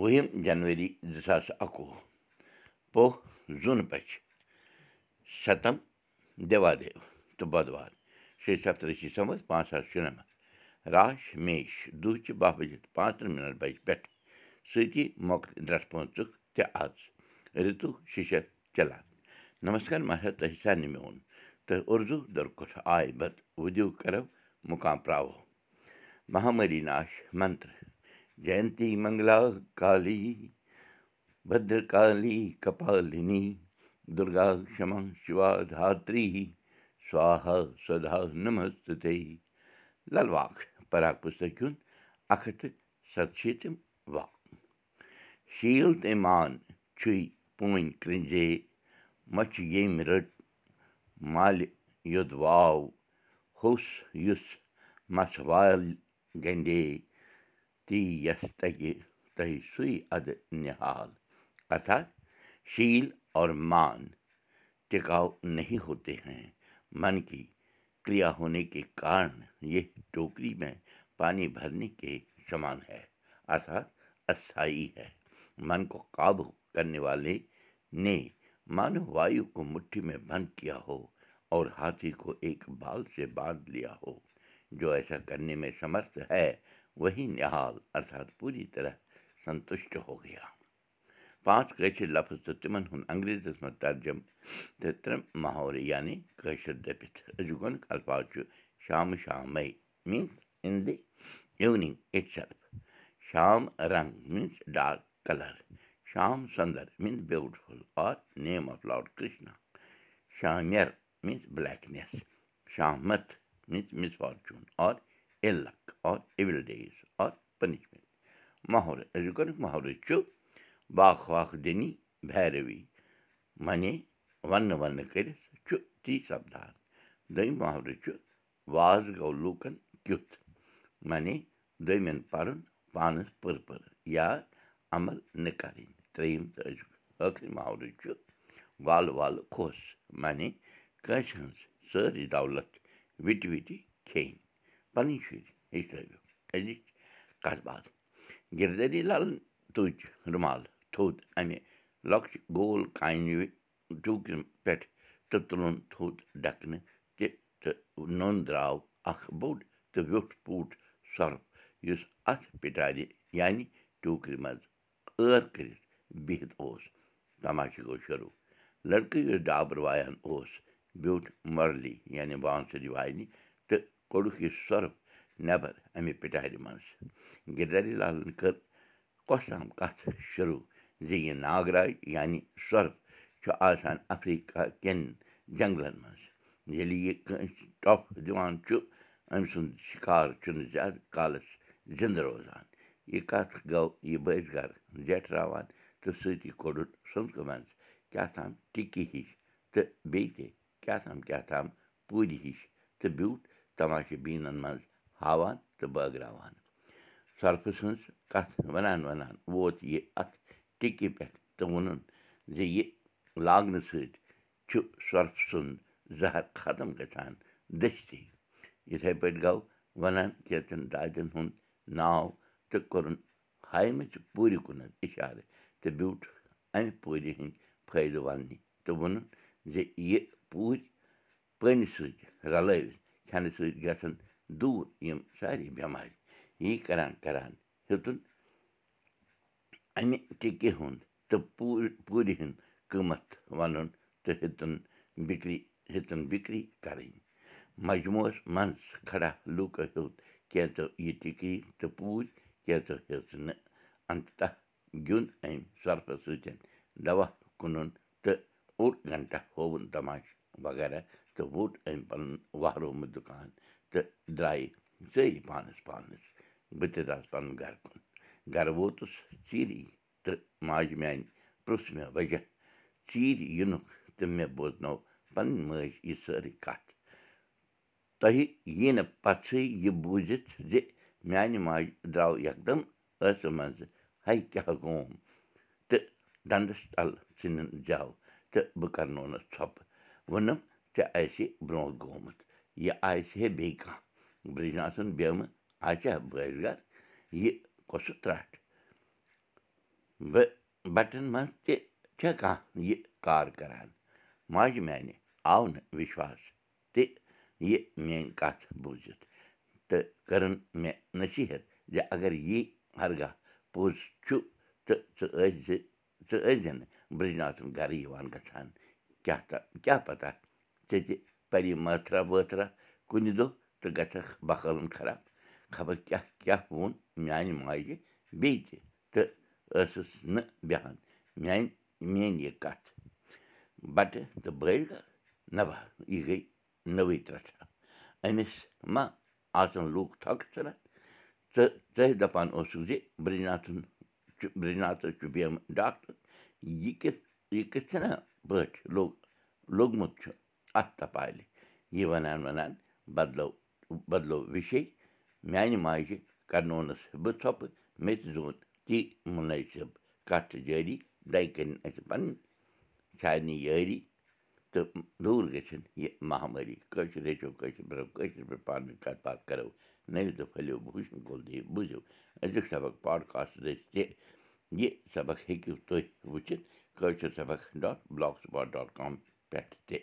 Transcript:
وُہِم جنؤری زٕ ساس اَکوُہ پوہ زوٗن پٔچھ سَتم دیوادیو تہٕ بۄدوار شیٚیہِ سَتتٕرٛشی سَمتھ پانٛژھ ساس شُنَمَتھ راش میش دُہچہِ باہ بجے تہٕ پانٛژھ تٕرٛہ مِنٹ بَجہِ پٮ۪ٹھ سۭتی مۄکلہِ ڈرٛس پٲنٛژُک تہِ آز رِتُو شِشر چلان نمسکار مہراج تۄہہِ سارنٕے میون تہٕ اُردو درکُٹھ آے بت وُدو کَرو مُقام پرٛاوو مہامری ناش منتر منٛگلا کالی بدر کالی کپالِنی دُرگا کما شِوا دھاتری سوہا سدا نمست پراک پُستک ہُنٛد اکھ ہَتھ تہٕ سَتشیٖتِم واق شیٖل تٔمۍ مان چھُے پوٗنۍ کرٛنجے مۄچھِ ییٚمۍ رٔٹ مالہِ یوٚد واو سُے اَدٕ نِہال۔ ارتھات شیٖل اور مان ہوتے ہیں۔ من کی کریا ہونے کے کارن یہ ٹوکری ارتھات استھائی ہے۔ من والے نے مانو وایو کو مٹھی میں بند کیا ہاتھی ایک بال لیا ہو۔ ایسا کرنے میں سمرتھ وہی نہال ارتھات پوری طرح سنتشٹ ہو گیا پانٛژھ کٲشِر لفظ تہٕ تِمن ہُنٛد انگریٖزیس منٛز ترجم تہٕ ترٛےٚ محورٕ یعنی کٲشِر دٔپِتھ چھُ شامہٕ شامے میٖنٕز اِن دِ اِونِنٛگ اِٹ شام رنٛگ میٖنٕز ڈارک کلر شام سُندر میٖنٕز beautiful are name of lord Krishna شامیر مِس فارچوٗن آر پنِشمنٹ محرٕ أزیُک محرٕ چھُ واکھ واکھ دِنی بھیروی معنی وَننہٕ وَننہٕ کٔرِتھ چھُ تی سَپدان دوٚیِم محرٕ چھُ واز گوٚو لوٗکَن کیُتھ معنی دوٚیمٮ۪ن پَرُن پانَس پٔر پٔر یا عمل نہٕ کَرٕنۍ ترٛیٚیِم تہٕ پَنٕنۍ شُرۍ ہیٚچھنٲوِو أزِچ کَتھ باتھ گِردٔری لالَن تُج رُمال تھوٚد اَمہِ لۄکچہِ گول کانہِ ٹوٗکرِ پٮ۪ٹھ تہٕ تُلُن تھوٚد ڈَکنہٕ تہِ تہٕ نوٚن درٛاو اکھ بوٚڑ تہٕ ویوٚٹھ پوٗٹ سۄرُپھ یُس اَتھ پِٹارِ یعنی ٹوٗکرِ منٛز ٲر کٔرِتھ بِہِتھ اوس تماشہٕ گوٚو شروٗع لٔڑکہٕ یُس ڈابر وایان اوس بیوٗٹھ مۄرلی یعنی بانسری واینہِ کوٚڑُکھ یہِ سۄرُپھ نٮ۪بر اَمہِ پِٹارِ منٛز گِردری لالن کٔر کۄس تام کَتھ شروٗع زِ یہِ ناگراج یعنی سۄرُپھ چھُ آسان اَفریٖقہ کٮ۪ن جنٛگلن منٛز ییٚلہِ یہِ کٲنٛسہِ ٹۄپھ دِوان چھُ أمۍ سُنٛد شِکار چھُنہٕ زیادٕ کالس زِنٛدٕ روزان یہِ کَتھ گوٚو یہِ بٲزۍ گَر زیٹھراوان تہٕ سۭتی کوٚڑُن سُنٛدکہٕ منٛز کیٛاہ تام ٹِکی ہِش تہٕ بیٚیہِ تہِ کیٛاہ تام کیٛاہ تام پوٗرِ ہِش تہٕ بیوٗٹھ تماشہٕ بیٖنن منٛز ہاوان تہٕ بٲگراوان سۄرفہٕ سٕنٛز کَتھ وَنان وَنان ووت یہِ اَتھ ٹِکی پٮ۪ٹھ تہٕ ووٚنُن زِ یہِ لاگنہٕ سۭتۍ چھُ سۄرپھ سُنٛد زَہر ختم گژھان دٔستی یِتھَے پٲٹھۍ گوٚو وَنان کینٛژَن دادٮ۪ن ہُنٛد ناو تہٕ کوٚرُن ہایمٕژِ پوٗرِ کُنَتھ اِشارٕ تہٕ بیوٗٹھ اَمہِ پوٗرِ ہٕنٛدۍ فٲیدٕ وَننہِ تہٕ ووٚنُن زِ یہِ پوٗرۍ پٔنۍ سۭتۍ رلٲوِتھ کھٮ۪نہٕ سۭتۍ گژھن دوٗر یِم سارے بٮ۪مارِ یی کران کران ہیوٚتُن اَمہِ ٹِکہِ ہُنٛد تہٕ پوٗرِ ہُنٛد قۭمَتھ وَنُن تہٕ ہیوٚتُن بِکری ہیٚتُن بِکری کَرٕنۍ مجموٗعس منٛز کھڑا لوٗکو ہیوٚت کینٛژو یہِ ٹِکی تہٕ پوٗرۍ کینٛژو ہیوٚژ نہٕ اَنتہ گیُنٛد أمۍ سۄرفَس سۭتۍ دوا کٕنُن تہٕ اوٚڑ گھنٹا ہووُن تماشہٕ وغیرہ تہٕ ووٚٹ أمۍ پَنُن وہرومُت دُکان تہٕ درٛایہِ سٲری پانَس پانَس بہٕ تہِ درٛاس پَنُن گَرٕ کُن گَرٕ ووتُس ژیٖری تہٕ ماجہِ میٛانہِ پرٛژھ مےٚ وجہ ژیٖرۍ یِنُکھ تہٕ مےٚ بوزنو پَنٕنۍ مٲج یہِ سٲرٕے کَتھ تۄہہِ یی نہٕ پَژھٕے یہِ بوٗزِتھ زِ میٛانہِ ماجہِ درٛاو یکدم ٲسہٕ منٛزٕ ہے کیٛاہ گوم تہٕ دَنٛدَس تَل ژھٕنِن زٮ۪و تہٕ بہٕ کَرنونَس ژھۄپہٕ ووٚنُم ژےٚ آسہِ برونٛٹھ گوٚمُت۔ یہِ آسہِ ہے بیٚیہِ کانٛہہ۔ برٛجناسُن بیٚمہٕ آسہِ ہا بٲزۍ گَر یہِ کۄسہٕ ترٛٹھ۔ بہٕ بَٹن منٛز تہِ چھےٚ کانٛہہ یہِ کار کَران۔ ماجہِ میٛانہِ آو نہٕ وِشواس تہِ یہِ میٛٲنۍ کَتھ بوٗزِتھ۔ تہٕ کٔرٕن مےٚ نصیٖحت زِ اگر یی ہرگاہ پوٚز چھُ تہٕ ژٕ ٲسۍ زِ ژٕ ٲسۍ زِ نہٕ بِرٛجناتھُن گَرٕ یِوان گژھان۔ کیٛاہ تہٕ کیٛاہ پَتہ ژےٚ تہِ پَری مٲترا وٲترا کُنہِ دۄہ تہٕ گژھکھ بکالَن خراب خبر کیٛاہ کیٛاہ ووٚن میٛانہِ ماجہِ بیٚیہِ تہِ تہٕ ٲسٕس نہٕ بیٚہان میٛانہِ میٛٲنۍ یہِ کَتھ بَٹہٕ تہٕ بٲے کَر نبا. یہِ گٔے نٔوٕے ترٛٹھا أمِس ما آسان لوٗکھ تھۄکہٕ ژھٕنان ژٕ ژٕ دَپان اوسُکھ زِ بِرٛجناتھُن چھُ بِرٛجناتھَس چھُ بیٚہمہٕ ڈاکٹر یہِ کِتھ یہِ کِتھ ژھٕنا پٲٹھۍ لوٚگ لوٚگمُت چھُ اَتھ تپالہِ یہِ وَنان وَنان بدلو بدلو وِشے میٛانہِ ماجہِ کَرنونَس بہٕ ژھۄپہٕ مےٚ تہِ زون تی مُنٲسِب کَتھٕ جٲری دَگہِ کٔرِنۍ اَسہِ پَنٕنۍ سارنٕے یٲری تہٕ دوٗر گٔژھِنۍ یہِ مہامٲری کٲشِر ہیٚچھو کٲشِر پٲٹھۍ پٲٹھۍ پانہٕ ؤنۍ کَتھ باتھ کَرو. نٔوِ دۄہ پھٔلِو بوٗشن کول دِیِو بوٗزِو. أزیُک سبق پاڈکاسٹ دٔسۍ تہِ یہِ سبق ہیٚکِو تُہۍ وٕچھِتھ کٲشِر سبق dot blogspot dot com پٮ۪ٹھ تہِ